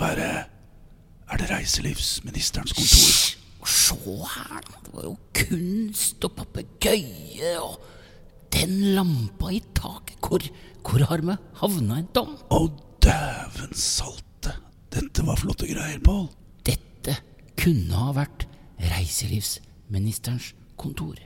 være Er det reiselivsministerens kontor? Se her, da. Det var jo kunst og papegøye og den lampa i taket. Hvor, hvor har vi havna en dom? Å, dæven salte. Dette var flotte greier, Pål. Dette kunne ha vært reiselivsministerens kontor.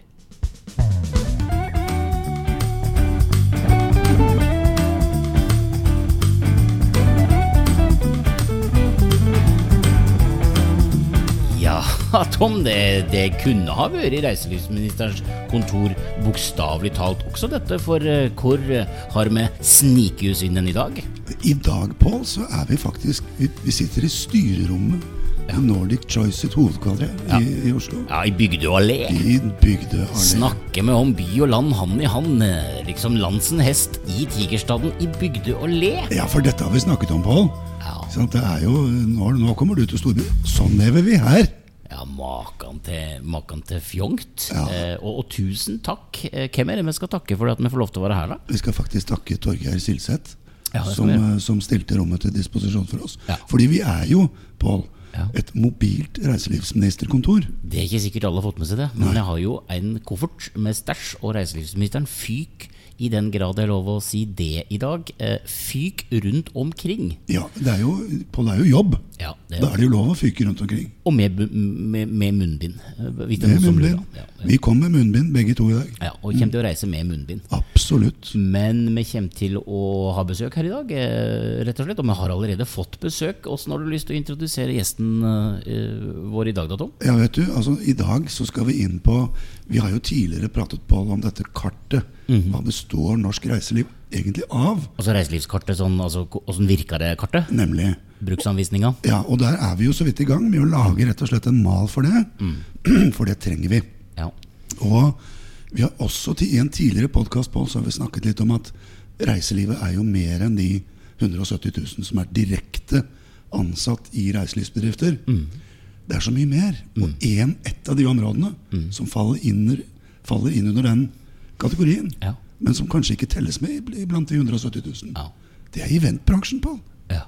Ja, om det, det kunne ha vært reiselivsministerens kontor, bokstavelig talt også dette, for eh, hvor eh, har vi sniket oss inn den i dag? I dag, Pål, så er vi faktisk Vi, vi sitter i styrerommet ja. Nordic Choice sitt hovedkvarter i, i Oslo. Ja, i Bygdø allé. I Bygdø allé. Snakker vi om by og land hand i hand, eh, liksom Lansen hest i Tigerstaden i Bygdø allé. Ja, for dette har vi snakket om, Pål. Ja. Sånn, Det er jo, nå, nå kommer du til storby. Sånn lever vi her. Ja, maken til, maken til fjongt. Ja. Eh, og, og tusen takk. Eh, hvem er det vi skal takke for at vi får lov til å være her, da? Vi skal faktisk takke Torgeir Silseth, Ja, som, eh, som stilte rommet til disposisjon for oss. Ja. Fordi vi er jo, Pål, Ja. et mobilt reiselivsministerkontor. Det er ikke sikkert alle har fått med seg det, men jeg har jo en koffert med stæsj, og reiselivsministeren fyk, i den grad det er lov å si det i dag, eh, fyk rundt omkring. Ja, det er jo, Pål, det er jo jobb. Ja, det Da er, er det jo lov å fyke rundt omkring. og med, med, med munnbind. eh, er Med som munnbind. Ja. Vi kom med munnbind begge to i dag. Ja, og kommer til å reise med munnbind. Absolutt. Men vi kommer til å ha besøk her i dag, eh, rett og slett. Og vi har allerede fått besøk. Åssen har du lyst til å introdusere gjesten vår i dag, da, Tom? Ja, vet du, altså I dag så skal vi inn på Vi har jo tidligere pratet på om dette kartet. Mhm. Hva består norsk reiseliv egentlig av? Altså reiselivskartet, sånn, altså Hvordan virker det kartet? Nemlig Bruksanvisninga? Ja, og der er vi jo så vidt i gang med å lage rett og slett en mal for det. Mm. For det trenger vi. Ja. Og vi har også i en tidligere podkast snakket litt om at reiselivet er jo mer enn de 170 000 som er direkte ansatt i reiselivsbedrifter. Mm. Det er så mye mer. Og en, et av de områdene Mm. som faller inn, faller inn under den kategorien, Ja. men som kanskje ikke telles med blant de 170 000, Ja. det er eventbransjen, Pål. ja.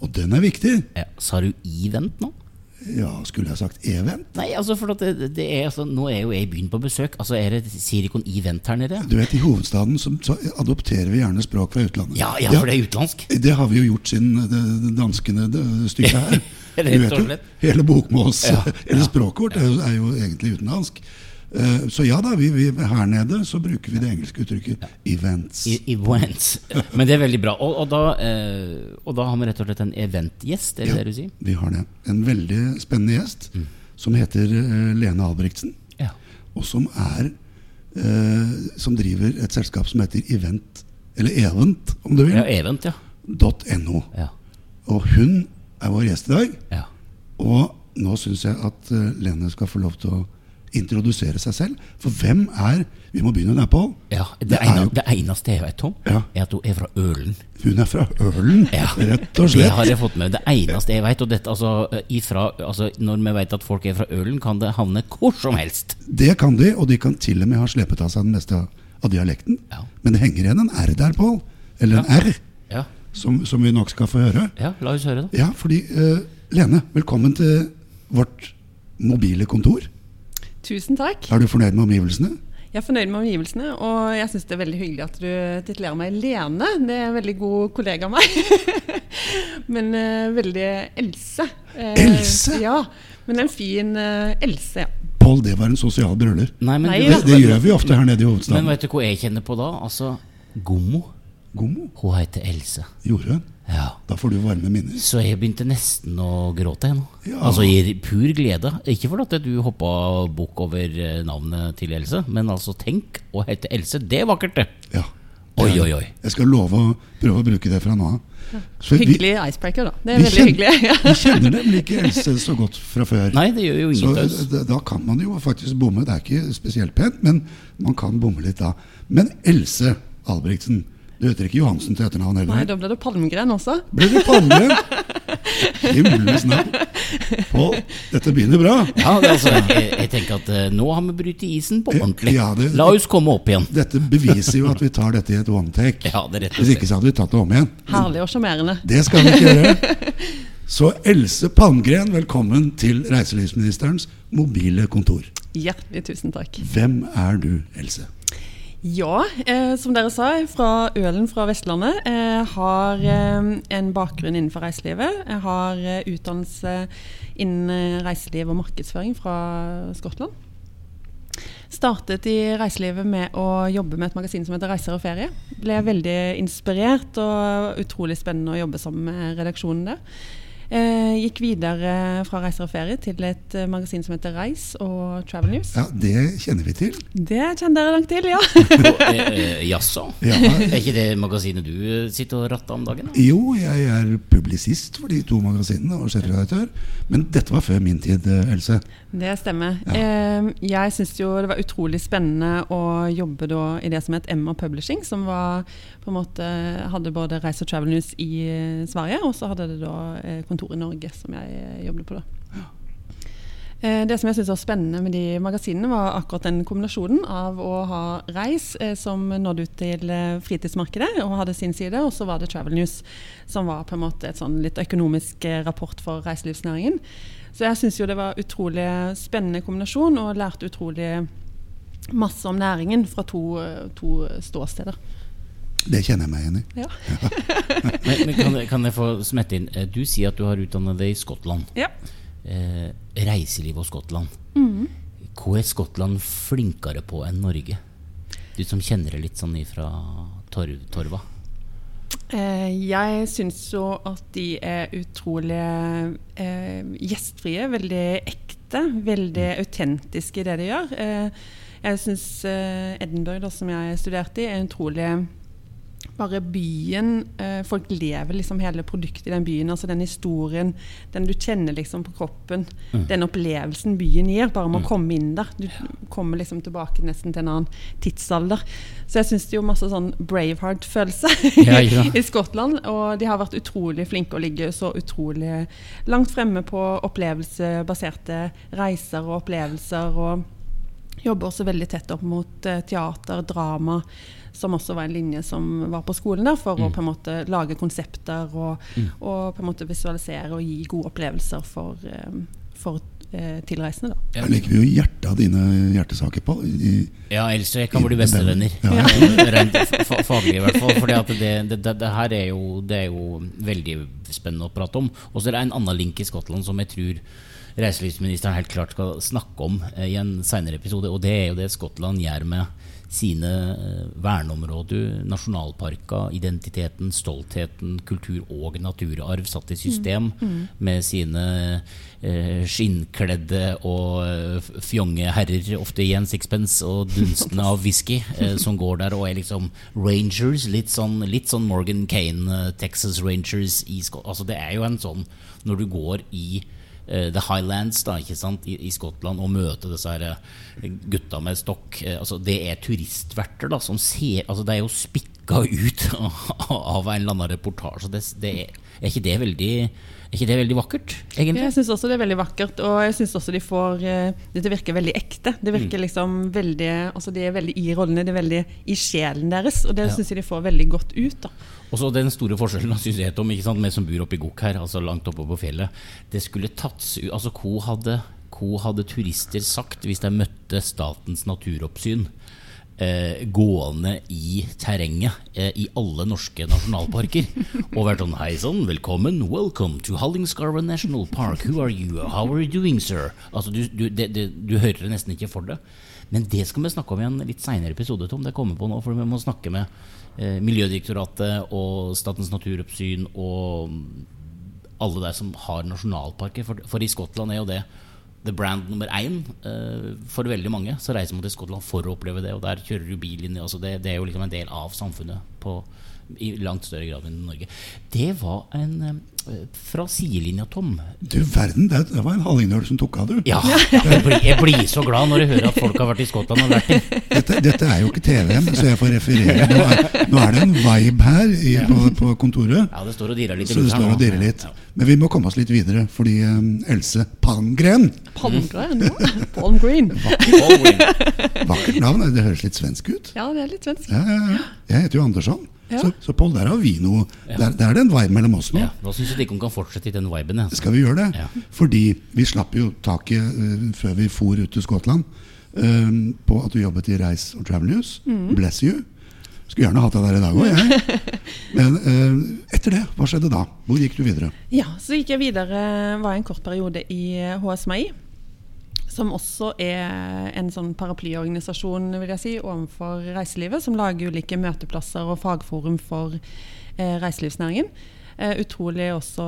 Og den er viktig. ja. Sa du event nå? Ja, skulle jeg sagt event? Nei, altså for at det, det er, altså, nå er jo jeg i byen på besøk. Altså Er det Sirikon Event her nede? Du vet, I hovedstaden så, så adopterer vi gjerne språk fra utlandet. Ja, ja, for det er utenlandsk. Det har vi jo gjort siden det, det danskene det stykket her. Rett og slett. Hele bokmåls, Ja, eller språket vårt, er jo, egentlig utenlandsk. Eh, Så ja da, vi, vi, her nede så bruker vi det engelske uttrykket 'events'. I, events. Men det er veldig bra. Og, og, da, eh, og da har vi rett og slett en eventgjest, er det Ja, det du sier? Vi har det. En veldig spennende gjest som heter eh, Lene Albrigtsen. Ja. Og som er Som driver et selskap som heter Event, eller Event, om du vil, ja, event, ja. .no. Ja. Og hun er vår gjest i dag. ja. Og nå syns jeg at eh, Lene skal få lov til å introdusere seg selv. For hvem er Vi må begynne der, Pål. ja det, Det ene, det eneste jeg vet, Tom, Ja. er at hun er fra Ølen. Hun er fra Ølen, Ja, rett og Det har jeg fått med. Det eneste jeg vet. Og dette, altså, ifra, altså, når vi vet at folk er fra Ølen, kan det havne hvor som helst. Det kan de, og de kan til og med ha slepet av seg den meste av- av dialekten. Ja. Men det henger igjen en R der, Pål. Eller en R, Ja, som, som vi nok skal få høre. ja la oss høre, da. Ja, fordi uh, Lene, velkommen til vårt mobile kontor. Tusen takk. Er du fornøyd med omgivelsene? Jeg er fornøyd med omgivelsene, og jeg syns det er veldig hyggelig at du titulerer meg Lene. Det er en veldig god kollega av meg. men uh, veldig Else. Uh, Else? Ja. Men en fin uh, Else, ja. Pål, det var en sosial brøler. Nei, men Nei. Det, det gjør vi ofte her nede i hovedstaden. Men vet du hva jeg kjenner på da? Altså, Gommo. Gommo, Hun heter Else. gjorde hun? Ja. Da får du varme minner. Så jeg begynte nesten å gråte Ennå. Ja. Altså i pur glede. Ikke fordi at du hoppa bukk over eh, navnet til Else, men altså tenk å hete Else. Det er vakkert, det. Ja. Oi, oi, oi. Jeg skal love å prøve å bruke det fra nå av. Hyggelig icebreaker, da. Det er vi veldig kjenner- hyggelig. Vi kjenner nemlig ikke Else så godt fra før. Nei, det gjør jo ingen Så da, da kan man jo faktisk bomme. Det er ikke spesielt pent, men man kan bomme litt da. Men Else Albrigtsen, du heter ikke Johansen til etternavn Nei, da ble det palmgren også. Ble du Palmgren? Himmelens navn. Pål, dette begynner bra. Ja, det, altså, jeg, jeg tenker at eh, nå har vi brutt isen på ordentlig. Ja, det- La oss komme opp igjen. Dette beviser jo at vi tar dette i et one take. Ja, det er rett og Hvis ikke så hadde vi tatt det om igjen. Herlig og sjarmerende. Det skal vi ikke gjøre. Så Else Palmgren, velkommen til reiselivsministerens mobile kontor. Hjertelig tusen takk. Hvem er du, Else? Ja, eh, som dere sa, fra Ølen fra Vestlandet. Jeg har eh, en bakgrunn innenfor reiselivet. Jeg har eh, utdannelse innen eh, reiseliv og markedsføring fra Skottland. Startet i reiselivet med å jobbe med et magasin som heter Reiser og ferie. Ble veldig inspirert og utrolig spennende å jobbe sammen med redaksjonen der. Eh, gikk videre fra Reiser og ferie til et eh, magasin som heter Reis og Travel News. Ja, Det kjenner vi til. Det kjenner dere langt til, ja. Eh, Jaså? Ja. Er ikke det magasinet du sitter og ratter om dagen? da? Jo, jeg er publisist for de to magasinene og sjefredaktør. Men dette var før min tid, Else. Det stemmer. Ja. jeg syns jo det var utrolig spennende å jobbe da i det som het Emma Publishing, som var på en måte hadde både Reise og Travel News i eh, Sverige, og så hadde det da eh, kontor i Norge, som jeg eh, jobbet på da. Ja. Det som jeg synes var spennende med de magasinene, var akkurat den kombinasjonen av å ha Reis, som nådde ut til fritidsmarkedet og hadde sin side, og så var det Travel News, som var på en måte et sånn litt økonomisk rapport for reiselivsnæringen. Så jeg syns jo det var utrolig spennende kombinasjon, og lærte utrolig masse om næringen fra to, to ståsteder. Det kjenner jeg meg igjen i. Ja. Men, men kan, jeg- kan jeg få smette inn? Eh, Du sier at du har utdannet deg i Skottland. ja. Eh, reiseliv og Skottland. Hva er Skottland flinkere på enn Norge? Du som kjenner det litt sånn ifra torv, Torva. Eh, jeg syns jo at de er utrolig eh, gjestfrie, veldig ekte, veldig autentiske i det de gjør. Eh, jeg syns eh, Edinburgh, da, som jeg studerte i, er utrolig bare byen eh, Folk lever liksom hele produktet i den byen. altså Den historien, den du kjenner liksom på kroppen. Den opplevelsen byen gir, bare med å komme inn der. Du kommer liksom tilbake nesten til en annen tidsalder. Så jeg syns det er jo masse sånn Braveheart-følelse Ja, ja. i Skottland. Og de har vært utrolig flinke å ligge så utrolig langt fremme på opplevelsebaserte reiser og opplevelser. Og jobber også veldig tett opp mot eh, teater, drama, som også var en linje som var på skolen der, for å på en måte lage konsepter og, og på en måte visualisere og gi gode opplevelser for, eh, for eh, tilreisende. Da. Jeg legger jo hjertet av dine hjertesaker på. I, Ja, ellers jeg kan bli bestevenner. Ja. Rent faglig, i hvert fall. Fordi at det, det, det, det her er jo, det er jo veldig spennende å prate om. Og så er det en annen link i Skottland som jeg tror reiselivsministeren helt klart skal snakke om eh, i en senere episode. Og det er jo det Skottland gjør med sine eh, verneområder, nasjonalparker, identiteten, stoltheten, kultur og naturarv satt i system med sine eh, skinnkledde og eh, fjonge herrer, ofte i en sixpence, og dunstene av whisky, eh, som går der og er liksom rangers. Litt sånn, litt sånn Morgan Kane, eh, Texas Rangers i Skot... Altså, det er jo en sånn Når du går i The Highlands da, ikke sant, i, i Skottland og møte disse eh, gutta med stokk eh, altså, Det er turistverter da, som ser altså, Det er jo spikka ut av en eller annen reportasje. Det, det er, er, ikke det veldig, er ikke det veldig vakkert, egentlig? Jeg syns også det er veldig vakkert, og jeg syns også de får eh, Dette virker veldig ekte. Det virker liksom veldig Altså de er veldig i rollene, de er veldig i sjelen deres, og det Ja. syns jeg de får veldig godt ut. da. Og så den store forskjellen synes jeg Tom, ikke sant? med som bor oppe i Gokk her, altså langt oppe på fjellet. Det skulle tats ut Altså, hvor hadde, hva hadde turister sagt hvis de møtte Statens naturoppsyn eh, gående i terrenget eh, i alle norske nasjonalparker? og vært sånn Hei sann, velkommen, welcome to Hallingskarva National Park. Who are you? How are you doing, sir? Altså, du, du, det, det, du hører det nesten ikke for deg. Men det skal vi snakke om i en litt seinere episode, Tom. Det kommer på nå, for vi må snakke med eh, Miljødirektoratet og Statens naturoppsyn og alle der som har nasjonalparker. For, for i Skottland er jo det the brand nummer én eh, for veldig mange. Så reiser man til Skottland for å oppleve det, og der kjører du bil inn i også. det, det er jo liksom en del av samfunnet på, i langt større grad enn i Norge. Det var en eh, fra sidelinja, Tom. du verden, det, det var en hallingdøl som tok av, du. Ja, jeg blir, jeg blir så glad når jeg hører at folk har vært i Skottland og lært det. Dette, dette er jo ikke TV-en, så jeg får referere. Nå er, nå er det en vibe her i, på, på kontoret. Ja, det står og dirrer litt Så det står og dirrer litt. Ja. Men vi må komme oss litt videre, fordi um, Else Palmgren Palmgren, ja. Palm Vakkert navn. Det høres litt svensk ut. Ja, det er litt svensk. Ja, ja, ja. Jeg heter jo Andersson. Ja. Så, så Pål, der har vi noe der, der er det en vibe mellom oss nå. Ja, Nå syns jeg ikke hun kan fortsette i den viben. Ja. Skal vi gjøre det? Ja. Fordi vi slapp jo taket uh, før vi for ut til Skottland eh, på at du jobbet i Reis og Travel News. Mm. Bless you. Skulle gjerne hatt deg der i dag òg, jeg. Men eh, etter det, hva skjedde da? Hvor gikk du videre? Ja, så gikk jeg videre, var en kort periode i HSMI. Som også er en sånn paraplyorganisasjon vil jeg si, overfor reiselivet. Som lager ulike møteplasser og fagforum for eh, reiselivsnæringen. Eh, utrolig også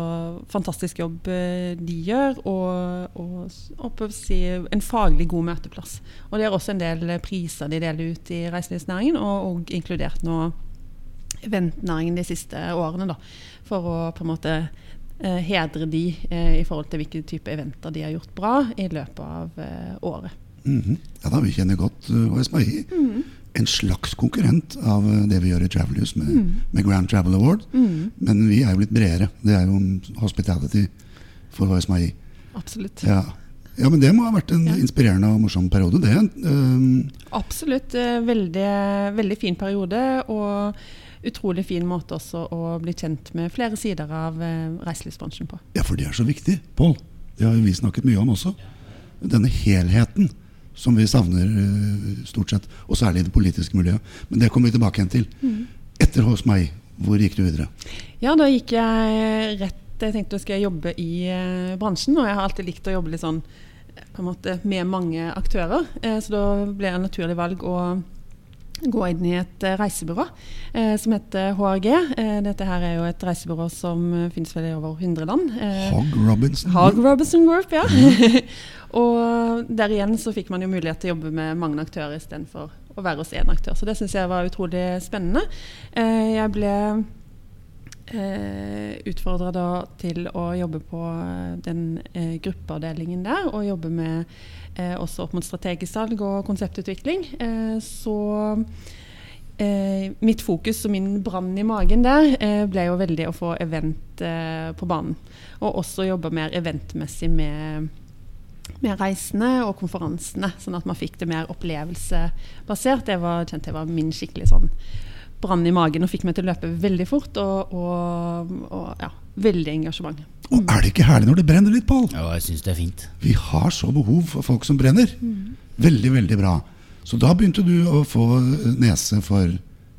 fantastisk jobb eh, de gjør, og, og, og si, en faglig god møteplass. Og de har også en del priser de deler ut i reiselivsnæringen, og, og inkludert nå eventnæringen de siste årene. Da, for å på en måte eh, hedre de i forhold til hvilke type eventer de har gjort bra i løpet av året. -hmm. Ja da, vi kjenner godt uh, HSMI. En slags konkurrent av eh, det vi gjør i Travelers med, med, med Grand Travel Award. Men vi er jo litt bredere. Det er jo hospitality for HSMI. Absolutt. Ja. ja, men det må ha vært en Ja. inspirerende og morsom periode, det. Um, Absolutt. eh, Veldig, veldig fin periode. Og utrolig fin måte også å bli kjent med flere sider av eh, reiselivsbransjen på. Ja, for det er så viktig, Pål. Det har vi snakket mye om også. Denne helheten som vi savner eh, stort sett, og særlig i det politiske miljøet. Men det kommer vi tilbake igjen til. Etter hos meg, hvor gikk du videre? Ja, da gikk jeg rett Jeg tenkte jeg skulle jobbe i eh, bransjen, og jeg har alltid likt å jobbe litt sånn på en måte med mange aktører. Eh, så da ble det et naturlig valg å gå inn i et eh, reisebyrå eh, som heter HRG. Eh, dette her er jo et reisebyrå som eh, finnes vel i over 100 land. Eh, Hog Robinson? Hag Robinson Group, ja. og der igjen så fikk man jo mulighet til å jobbe med mange aktører istedenfor å være hos én aktør. Så det syns jeg var utrolig spennende. Eh, jeg ble eh, utfordra til å jobbe på den eh, gruppeavdelingen der, og jobbe med også opp mot strategisk salg og konseptutvikling. Eh, så eh, mitt fokus og min brann i magen der eh, ble jo veldig å få event eh, på banen. Og også jobbe mer eventmessig med med reisene og konferansene, sånn at man fikk det mer opplevelsebasert. Det var, kjente jeg var min skikkelig sånn brann i magen og fikk meg til å løpe veldig fort. Og, og, og ja, veldig engasjement. Og er det ikke herlig når det brenner litt, Pål? Ja, jeg syns det er fint. Vi har så behov for folk som brenner. Veldig, veldig bra. Så da begynte du å få nese for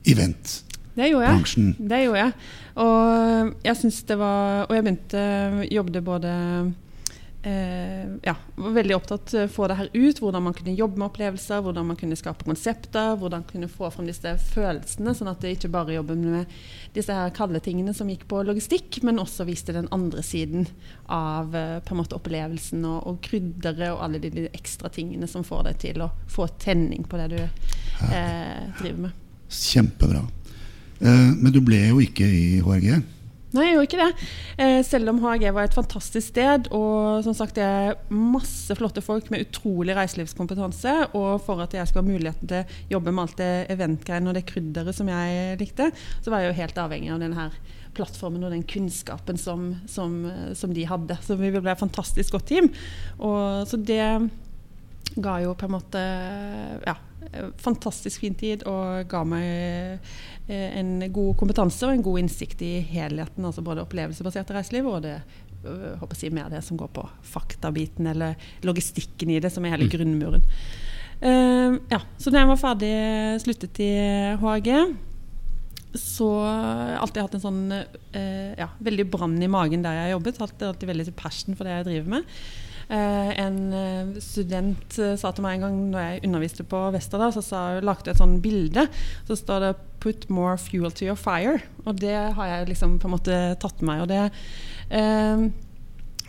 eventbransjen. Det gjorde jeg. Det gjorde jeg. Og jeg syns det var Og jeg begynte jobbet både ja, var veldig opptatt av å få det her ut. Hvordan man kunne jobbe med opplevelser, hvordan man kunne skape konsepter. Hvordan man kunne få frem disse følelsene, sånn at det ikke bare jobber med disse her kalde tingene som gikk på logistikk, men også viste den andre siden av eh, på en måte opplevelsen og, og krydderet og alle de, de ekstra tingene som får deg til å få tenning på det du eh, driver med. Kjempebra. Eh, men du ble jo ikke i HRG. Nei, jeg gjorde ikke det. Eh, selv om HAG var et fantastisk sted. Og som sagt, det er masse flotte folk med utrolig reiselivskompetanse. Og for at jeg skulle ha muligheten til å jobbe med alt det eventgreiene og det krydderet som jeg likte, så var jeg jo helt avhengig av denne plattformen og den kunnskapen som, som, som de hadde. Så vi ble et fantastisk godt team. Og, så det ga jo på en måte ja, fantastisk fin tid og ga meg eh, en god kompetanse og en god innsikt i helheten. altså Både opplevelsebasert reiseliv og det øh, håper jeg, mer det som går på faktabiten eller logistikken i det, som er hele grunnmuren. Uh, ja, så da jeg var ferdig sluttet i HAG, så har jeg alltid hatt en sånn uh, ja, veldig brann i magen der jeg har jobbet. Alltid, alltid veldig passion for det jeg driver med. Eh, en eh, student eh, sa til meg en gang når jeg underviste på Vesta, da, så sa, lagde jeg et sånt bilde. Så står det 'Put more fuel to your fire'. Og det har jeg liksom på en måte tatt med meg. Og det, eh,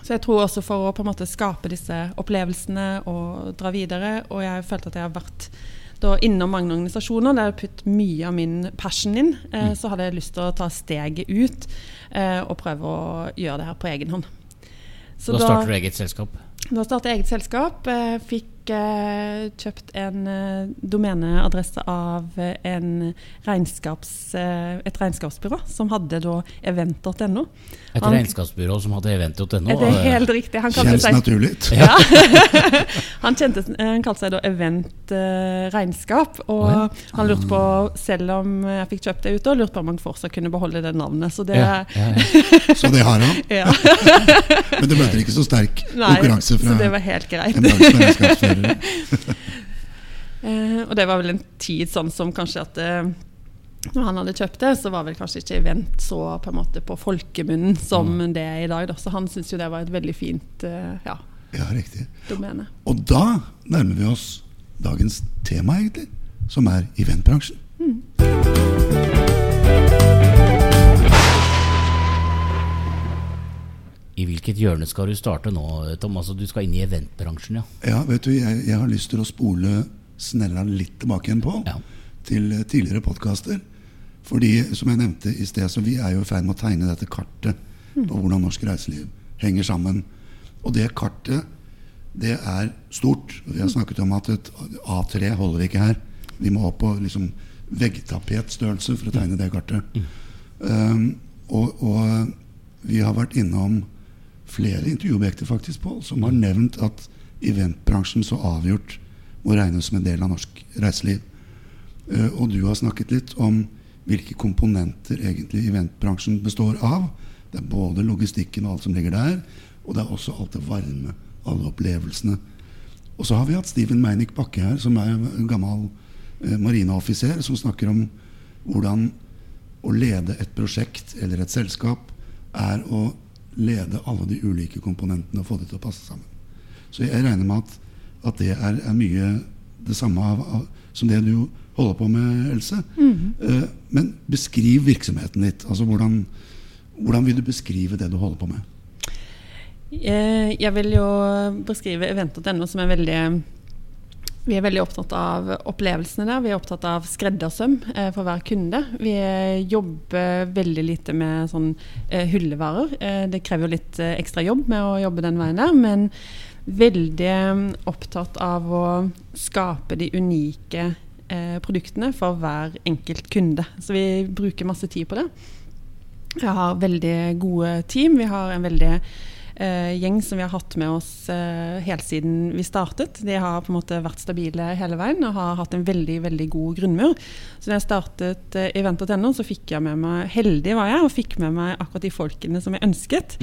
så jeg tror også for å på en måte skape disse opplevelsene og dra videre. Og jeg følte at jeg har vært da innom mange organisasjoner der jeg har putt mye av min passion inn. Eh, så hadde jeg lyst til å ta steget ut eh, og prøve å gjøre det her på egen hånd. Så da starter du eget selskap? Da startet jeg eget selskap. eh, Fikk eh, kjøpt en eh, domeneadresse av eh, en regnskaps, eh, et regnskapsbyrå som hadde da event.no. Et Han- regnskapsbyrå som hadde event.no. Er det helt riktig? Han Kjennes seg, naturlig ja. han, kjente, han kalte seg da Event eh, Regnskap. Og oh, ja. han lurte på, selv om jeg fikk kjøpt det ute, lurte på om han fortsatt kunne beholde det navnet. Så det Ja, ja, ja. Så det har han. ja. Men det møter ikke så sterk Nei, konkurranse så fra det var helt greit. en bransje Eh, og det var vel en tid sånn som kanskje at uh, når han hadde kjøpt det, så var vel kanskje ikke event så på måte på folkemunnen som Mm. det er i dag. Da. Så han syntes jo det var et veldig fint uh, ja, Ja, riktig. domene. Og da nærmer vi oss dagens tema, egentlig, som er eventbransjen. I hvilket hjørne skal du starte nå, Tom? Altså, du skal inn i eventbransjen, ja. Ja, vet du, jeg, jeg har lyst til å spole snella litt tilbake igjen på Ja. til eh, tidligere podkaster. Fordi, som jeg nevnte i sted, så vi er jo i ferd med å tegne dette kartet på hvordan norsk reiseliv henger sammen. Og det kartet, det er stort. Vi har snakket om at et A3 holder ikke her. Vi må opp på liksom veggtapetstørrelse for å tegne det kartet. Um, og, og vi har vært innom flere intervjuobjekter faktisk, på, som har nevnt at eventbransjen så avgjort må regnes som en del av norsk reiseliv. Eh, og du har snakket litt om hvilke komponenter egentlig eventbransjen består av. Det er både logistikken og alt som ligger der, og det er også alt det varme, alle opplevelsene. Og så har vi hatt Steven Meinick Bakke her, som er en gammel eh, marineoffiser, som snakker om hvordan å lede et prosjekt eller et selskap er å lede alle de ulike komponentene og få det til å passe sammen. Så jeg regner med at, at det er, er mye det samme av, av, som det du holder på med, Else. Eh, men beskriv virksomheten ditt. Altså hvordan, hvordan vil du beskrive det du holder på med? Eh, Jeg vil jo beskrive event.no som er veldig vi er veldig opptatt av opplevelsene der. Vi er opptatt av skreddersøm eh, for hver kunde. Vi eh, jobber veldig lite med sånn eh, hyllevarer. Eh, det krever jo litt eh, ekstra jobb med å jobbe den veien der, men veldig eh, opptatt av å skape de unike produktene for hver enkelt kunde. Så vi bruker masse tid på det. Vi har veldig gode team. Vi har en veldig gjeng som vi har hatt med oss eh, helt siden vi startet. De har på en måte vært stabile hele veien og har hatt en veldig veldig god grunnmur. Så da jeg startet eh, event.no, så fikk jeg med meg heldig var jeg, og fikk med meg akkurat de folkene som jeg ønsket.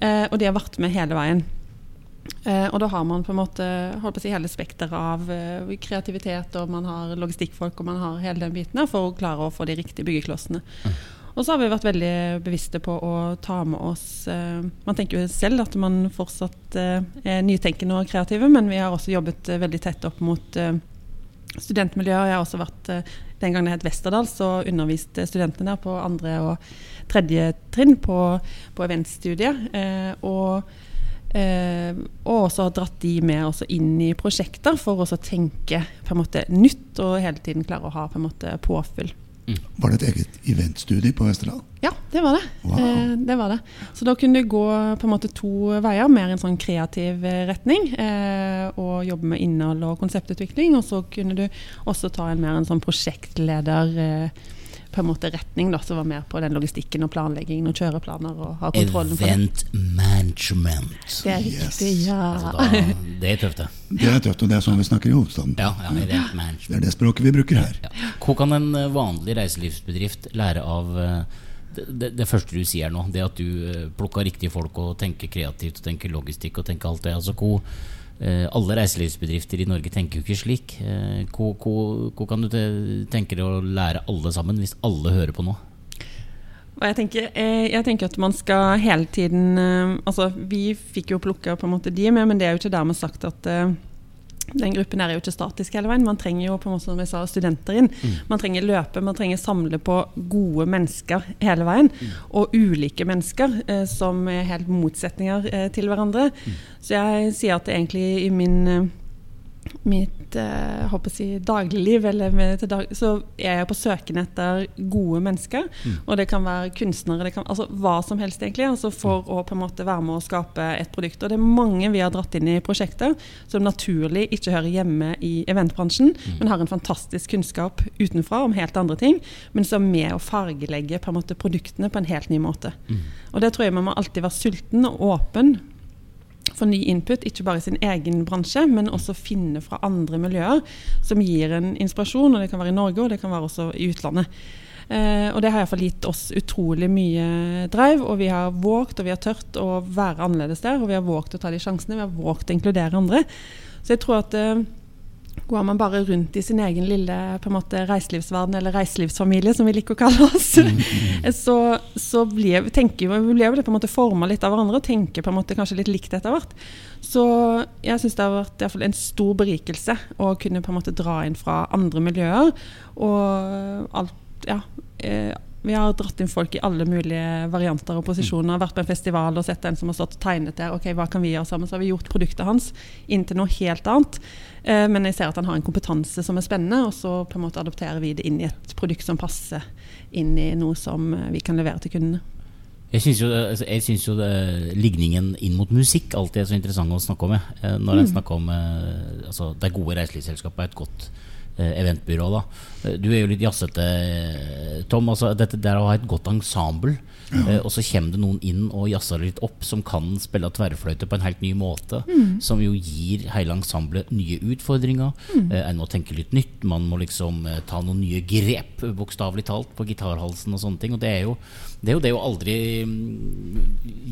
Eh, og de har vært med hele veien. Eh, og da har man på en måte holdt på å si, hele spekteret av eh, kreativitet, og man har logistikkfolk, og man har hele den biten der for å klare å få de riktige byggeklossene. Og så har vi vært veldig bevisste på å ta med oss eh, Man tenker jo selv at man fortsatt eh, er nytenkende og kreative, men vi har også jobbet eh, veldig tett opp mot studentmiljøer. Jeg har også vært Den gangen det het Westerdal, så undervist eh, studentene der på andre og tredje trinn på, på eventstudiet. Og Eh, og også dratt de med inn i prosjekter for å tenke måte nytt og hele tiden klare å ha på måte påfyll. Var det et eget eventstudie på Vesterdal? Ja, det var det. Wow. Eh, det var det. Så da kunne du gå på en måte to veier, mer en sånn kreativ eh, retning. Eh, og jobbe med innhold og konseptutvikling. Og så kunne du også ta en mer en sånn prosjektleder eh, på en måte retning, da, som var mer på den logistikken og planleggingen og kjøreplaner og ha kontrollen. Event management. Det er Yes. riktig, ja. Altså, da, det er tøft, det. Det er tøft, og det er sånn vi snakker i hovedstaden. Ja, ja, event Det er det språket vi bruker her. Ja. Hva kan en eh, vanlig reiselivsbedrift lære av eh, det, det, det første du sier nå? Det at du eh, plukker riktige folk og tenker kreativt og tenker logistikk og tenker alt det. Altså, hvor, alle reiselivsbedrifter i Norge tenker jo ikke slik. Eh, Hvor, hvor kan du tenke deg å lære alle sammen, hvis alle hører på nå? Jeg tenker, eh, jeg tenker at man skal hele tiden eh, Altså, vi fikk jo plukka de med, men det er jo ikke dermed sagt at eh, den gruppen er jo ikke statisk hele veien. Man trenger jo på en måte som jeg sa, studenter inn. Man trenger løpe, man trenger samle på gode mennesker hele veien. Og ulike mennesker eh, som er helt motsetninger eh, til hverandre. Så jeg sier at egentlig i min eh, mitt eh, håper si, dagligliv, dag, så er jeg på søken etter gode mennesker. Mm. Og det kan være kunstnere, det kan, altså hva som helst, egentlig. Altså for å på en måte være med å skape et produkt. Og det er mange vi har dratt inn i prosjekter som naturlig ikke hører hjemme i eventbransjen, mm. men har en fantastisk kunnskap utenfra om helt andre ting, men som er med å fargelegge på en måte produktene på en helt ny måte. Mm. Og det tror jeg man må alltid være sulten og åpen få ny input, ikke bare i sin egen bransje, men også finne fra andre miljøer som gir en inspirasjon. og Det kan være i Norge, og det kan være også i utlandet. Eh, og det har iallfall gitt oss utrolig mye drive, og vi har våget og vi har tørt å være annerledes der. Og vi har våget å ta de sjansene, vi har våget å inkludere andre. Så jeg tror at eh, går man bare rundt i sin egen lille på en måte, reiselivsverden, eller reiselivsfamilie, som vi liker å kalle oss, så, så blir, tenker, blir det på en måte forma litt av hverandre og tenker på en måte kanskje litt likt etter hvert. Så jeg syns det har vært i fall, en stor berikelse å kunne på en måte dra inn fra andre miljøer. Og alt, ja, eh, vi har dratt inn folk i alle mulige varianter og posisjoner. Vært på en festival og sett en som har stått og tegnet der. ok, hva kan vi gjøre sammen? Så har vi gjort produktet hans inn til noe helt annet. Eh, men jeg ser at han har en kompetanse som er spennende, og så på en måte adopterer vi det inn i et produkt som passer inn i noe som eh, vi kan levere til kundene. Jeg syns jo, altså, jeg synes jo det, ligningen inn mot musikk alltid er så interessant å snakke om. Jeg. når mm. snakker om altså, det gode reiselivsselskapet er et godt Eh, eventbyrå. da. Eh, du er jo litt jazzete, Tom. altså Dette der å ha et godt ensemble, ja. eh, og så kommer det noen inn og jazzer litt opp, som kan spille tverrfløyte på en helt ny måte. Mm. Som jo gir hele ensemblet nye utfordringer. Mm. Eh, en må tenke litt nytt. Man må liksom eh, ta noen nye grep, bokstavelig talt, på gitarhalsen og sånne ting. Og det er jo det, er jo det å aldri mm,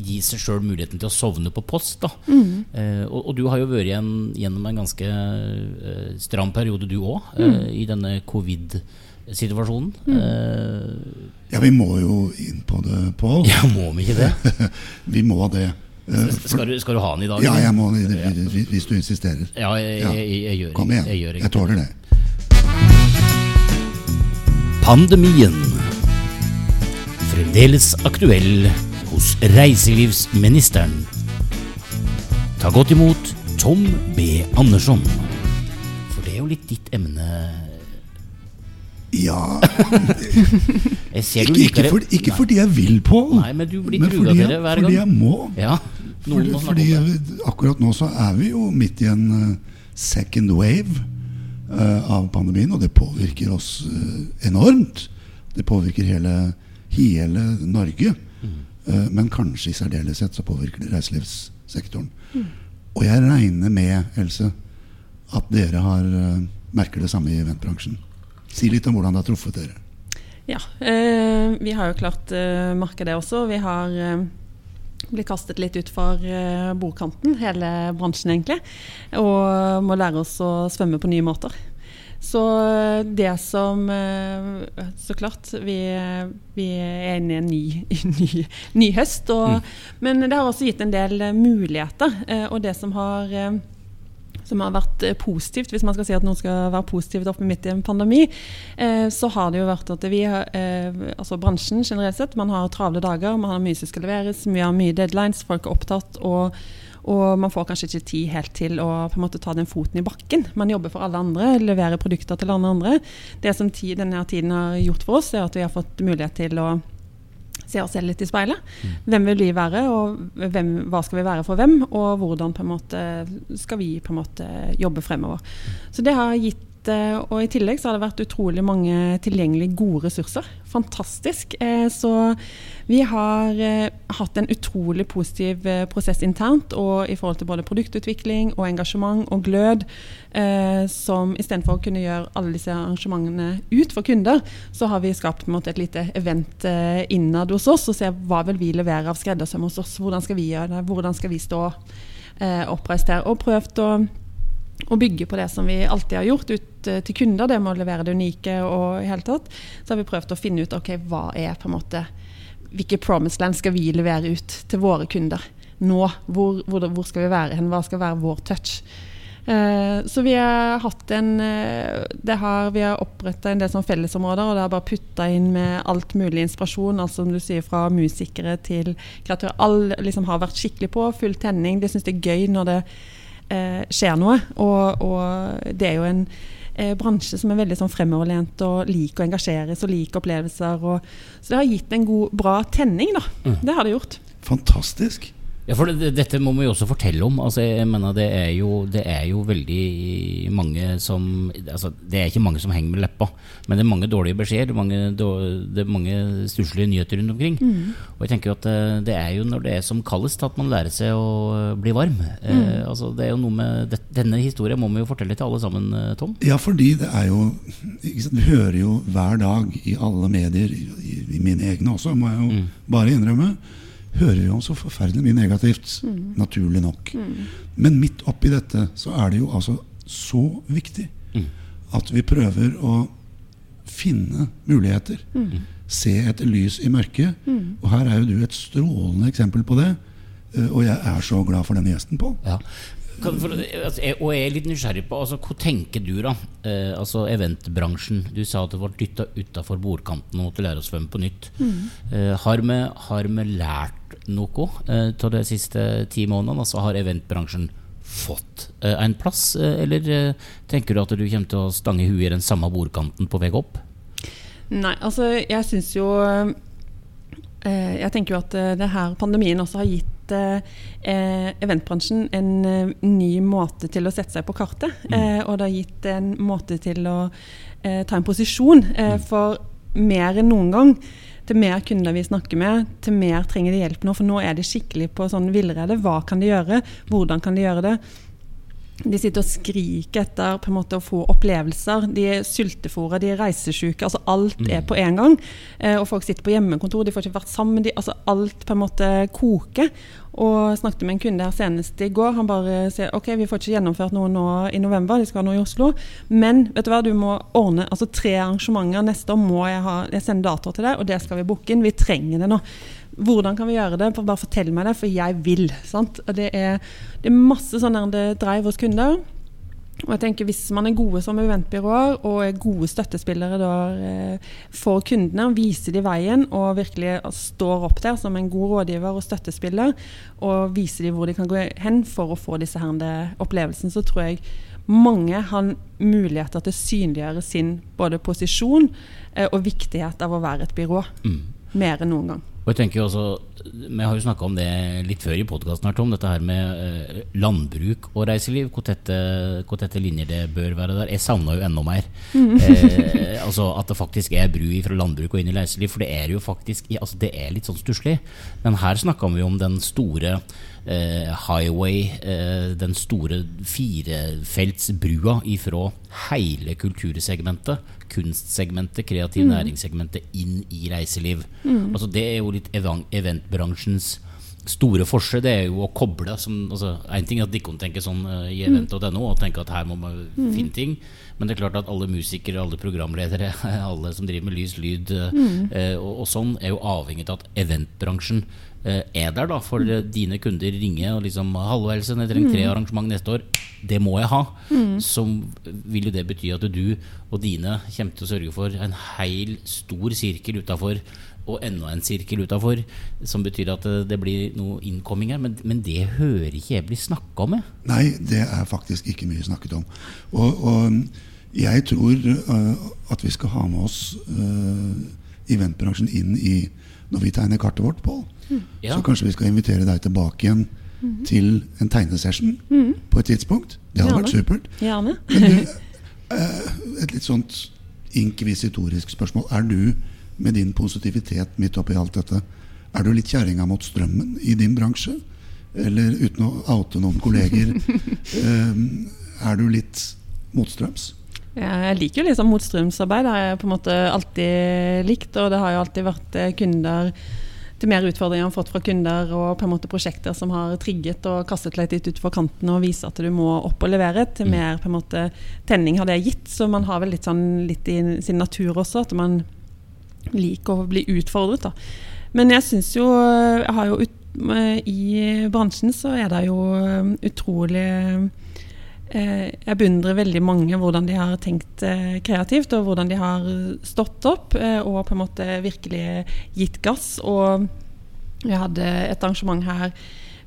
gi seg sjøl muligheten til å sovne på post. da. Mm. Eh, og, og, du har jo vært igjen, gjennom en ganske stram periode, du òg mm. i denne covid-situasjonen. Mm. Uh, ja, vi må jo inn på det, Pål. Ja, må vi ikke det? vi må det. Uh, skal, du, skal, du, ha den i dag? Ja, jeg må hvis du insisterer. Ja, jeg, jeg, jeg, jeg gjør Kom igjen. Jeg, jeg tåler det. Pandemien. Fremdeles aktuell hos reiselivsministeren. Ta godt imot Tom B. Andersson For det er jo litt ditt emne. Ja ikke, ikke, for, ikke fordi jeg vil, på Nei, men det hver gang. Fordi jeg må. Ja, fordi, fordi akkurat nå så er vi jo midt i en uh, second wave uh, av pandemien, og det påvirker oss uh, enormt. Det påvirker hele, hele Norge. Mm. men kanskje i særdeleshet så påvirker det reiselivssektoren. Mm. Og jeg regner med, Else, at dere har, uh, merker det samme i eventbransjen. Si litt om hvordan det har truffet dere. Ja, eh, vi har jo klart eh, merka det også. Vi har eh, blitt kastet litt utfor eh, bordkanten, hele bransjen egentlig. Og må lære oss å svømme på nye måter. Så eh, det som eh, Så klart, vi, vi er inne i en ny, ny, ny høst. Og, mm. Men det har også gitt en del muligheter. og det som har som har vært eh, positivt, hvis man skal si at noe skal være positivt oppe midt i en pandemi, eh, så har det jo vært at vi eh, altså bransjen generelt sett, man har travle dager, man har mye som skal leveres, vi har mye deadlines, folk er opptatt. og og man får kanskje ikke tid helt til å på en måte ta den foten i bakken. Man jobber for alle andre, leverer produkter til alle andre. Det som tid, denne tiden har gjort for oss, er at vi har fått mulighet til å se oss selv litt i speilet. Mm. Hvem vil vi være, og hvem, hva skal vi være for hvem? Og hvordan på en måte skal vi på en måte jobbe fremover. Mm. Så det har gitt og i tillegg så har det vært utrolig mange tilgjengelige gode ressurser. Fantastisk. Eh, så vi har eh, hatt en utrolig positiv prosess internt og i forhold til både produktutvikling og engasjement og glød. Som istedenfor å kunne gjøre alle disse arrangementene ut for kunder, så har vi skapt måte, et lite event innad hos oss og ser hva vil vi levere av skreddersøm hos oss. Hvordan skal vi gjøre det? Hvordan skal vi stå her? Og prøvd å å bygge på det som vi alltid har gjort ut eh, til kunder, det med å levere det unike og i hele tatt, så har vi prøvd å finne ut ok, hva er på en måte hvilke promised land skal vi levere ut til våre kunder nå? Hvor, hvor, hvor skal vi være hen? Hva skal være vår touch? Uh, så vi har hatt en det har, Vi har oppretta en del sånn fellesområder, og det har bare putta inn med alt mulig inspirasjon. altså som du sier Fra musikere til kreatører. Alle liksom har vært skikkelig på, full tenning. De syns det er gøy når det eh, skjer noe. Og, og, det er jo en eh, bransje som er veldig sånn fremoverlent og liker å engasjeres og liker opplevelser. Og, så det har gitt en god, bra tenning, da. Mm. Det har det gjort. Fantastisk. Ja, for det, Dette må vi også fortelle om. Altså, jeg mener det er, jo, det er jo veldig mange som altså, Det er ikke mange som henger med leppa, men det er mange dårlige beskjeder. Mange, det er mange stusslige nyheter rundt omkring. Mm. Og jeg tenker at eh, det er jo når det er som kaldest at man lærer seg å bli varm. Eh, mm. Eh, altså, det er jo noe med det, Denne historien må vi jo fortelle til alle sammen, eh, Tom. Ja, fordi det er jo Vi hører jo hver dag i alle medier, i, i mine egne også, må jeg jo mm. bare innrømme hører vi om så forferdelig mye negativt. Mm. Naturlig nok. Mm. Men midt oppi dette så er det jo altså så viktig mm. at vi prøver å finne muligheter. Mm. Se etter lys i mørket. Mm. Og her er jo du et strålende eksempel på det. Eh, og jeg er så glad for denne gjesten, Pål. Ja. For, altså, jeg, og jeg er litt nysgjerrig på altså, Hva tenker du, da? Eh, altså Eventbransjen. Du sa at du ble dytta utafor bordkanten og måtte lære å svømme på nytt. Mm. Eh, har, vi, har, vi, lært noe eh, av de siste ti månedene? Altså, har eventbransjen fått eh, en plass, eh, eller eh, tenker du at du kommer til å stange huet i den samme bordkanten på vei opp? Nei, altså jeg syns jo Jeg tenker jo at det her pandemien også har gitt eh, eventbransjen en eh, ny måte til å sette seg på kartet. Mm. Eh, og det har gitt en måte til å eh, ta en posisjon eh, mm. for mer enn noen gang. Til mer kunder vi snakker med, til mer trenger de hjelp nå. For nå er de skikkelig på sånn villrede. Hva kan de gjøre? Hvordan kan de gjøre det? De sitter og skriker etter på en måte å få opplevelser. De er sultefòra, de er reisesyke. Altså alt er mm. på en gang. Eh, og folk sitter på hjemmekontor, de får ikke vært sammen. De, altså alt på en måte koker. Og snakket med en kunde her senest i går. Han bare sier ok, vi får ikke gjennomført noe nå i november, de skal ha noe i Oslo. Men vet du hva, du må ordne altså tre arrangementer neste år. må Jeg, ha, jeg sende datoer til deg, og det skal vi booke inn. Vi trenger det nå. Hvordan kan vi gjøre det? Bare fortell meg det, for jeg vil. Sant? Og det er, det er masse sånn dreier hos kunder. Og jeg tenker Hvis man er gode som eventbyråer og er gode støttespillere der, eh, for kundene, viser de veien og virkelig står opp der som en god rådgiver og støttespiller, og viser de hvor de kan gå hen for å få disse her opplevelsene, så tror jeg mange har muligheter til å synliggjøre sin både posisjon eh, og viktighet av å være et byrå. Mm. Mer enn noen gang. Og jeg tenker også, Vi har jo snakka om det litt før i podkasten, Tom. Dette her med eh, landbruk og reiseliv. Hvor tette, hvor tette, linjer det bør være der. Jeg savner jo enda mer. Mm. Eh, altså At det faktisk er bru fra landbruk og inn i reiseliv. For det er jo faktisk altså Det er litt sånn stusslig. Men her snakka vi om den store highway, eh, den store firefeltsbrua ifra hele kultursegmentet kunstsegmentet, kreativ mm. næringssegmentet, inn i reiseliv. Mm. Altså Det er jo litt eventbransjens store forskjell. Det er jo å koble som, altså, En ting er at Dikkon tenker sånn uh, i mm. event.no og tenker at her må man mm. finne ting. Men det er klart at alle musikere, alle programledere, alle som driver med lys, lyd uh, og, og, sånn, er jo avhengig av at eventbransjen er der. da For dine kunder ringer og liksom 'Hallo, Elsen, jeg trenger tre arrangement neste år' det må jeg ha, mm. så vil jo det bety at du og dine kommer til å sørge for en heil stor sirkel utafor og enda en sirkel utafor, som betyr at det blir noe innkomming her. Men, men det hører ikke jeg blir snakka om. Nei, det er faktisk ikke mye snakket om. Og, og jeg tror uh, at vi skal ha med oss uh, eventbransjen inn i når vi tegner kartet vårt, Pål. Ja. Så kanskje vi skal invitere deg tilbake igjen mm. til en tegnesession mm. på et tidspunkt. Det hadde vært supert. Gjerne. Men du, eh, et litt sånt inkvisitorisk spørsmål. Er du, med din positivitet midt oppi alt dette, er du litt kjerringa mot strømmen i din bransje? Eller uten å oute noen kolleger, eh, er du litt motstrøms? Jeg liker jo liksom motstrømsarbeid. Det har jeg på en måte alltid likt. Og det har jo alltid vært eh, kunder til mer utfordringer han har fått fra kunder og på en måte prosjekter som har trigget og kastet litt utfor kanten og viser at du må opp og levere. Til mm. mer på en måte tenning har det gitt. Så man har vel litt sånn litt i sin natur også, at man liker å bli utfordret. da. Men jeg syns jo Jeg har jo ut, I bransjen så er det jo utrolig Eh, jeg beundrer veldig mange hvordan de har tenkt eh, kreativt, og hvordan de har stått opp eh, og på en måte virkelig gitt gass. Og jeg hadde et arrangement her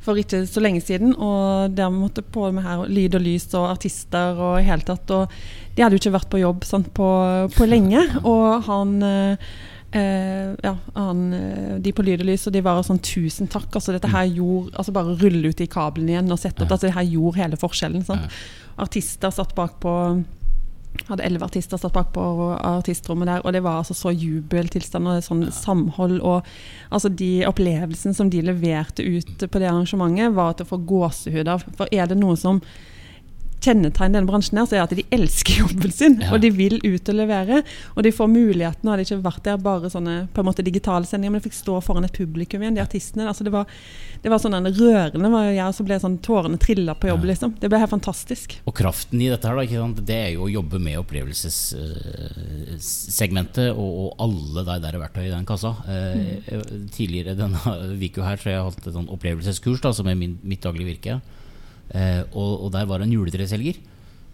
for ikke så lenge siden. Og der måtte på med her lyd og lys og artister og i hele tatt. Og de hadde jo ikke vært på jobb sant, på, på lenge. Og han Eh, ja, han, eh, de på Lyd og Lys og de var sånn 'tusen takk'. altså dette her gjorde, altså Bare rulle ut i kabelen igjen og sette opp. Ja. altså Det her gjorde hele forskjellen. Ja. Artister satt bak på hadde elleve artister satt bak på artistrommet der, og det var altså så jubeltilstand og sånn samhold. Og altså de opplevelsene som de leverte ut på det arrangementet, var til å få gåsehud av. For er det noe som kjennetegn denne bransjen her, så er at de elsker jobben sin. Ja. Og de vil ut og levere. Og de får muligheten. Nå hadde ikke vært der bare sånne på en måte digitale sendinger, men de fikk stå foran et publikum igjen, de artistene. Altså det, var, det var sånn rørende. var jeg som ble sånn Tårene trilla på jobb, liksom. Det ble helt fantastisk. Og kraften i dette her, da, det er jo å jobbe med opplevelsessegmentet og, og alle de der verktøy i den kassa. Eh, mm. Tidligere denne uka her så har jeg hatt et sånn opplevelseskurs da, som er min, mitt daglige virke. Eh, og, og, der var det en juletreselger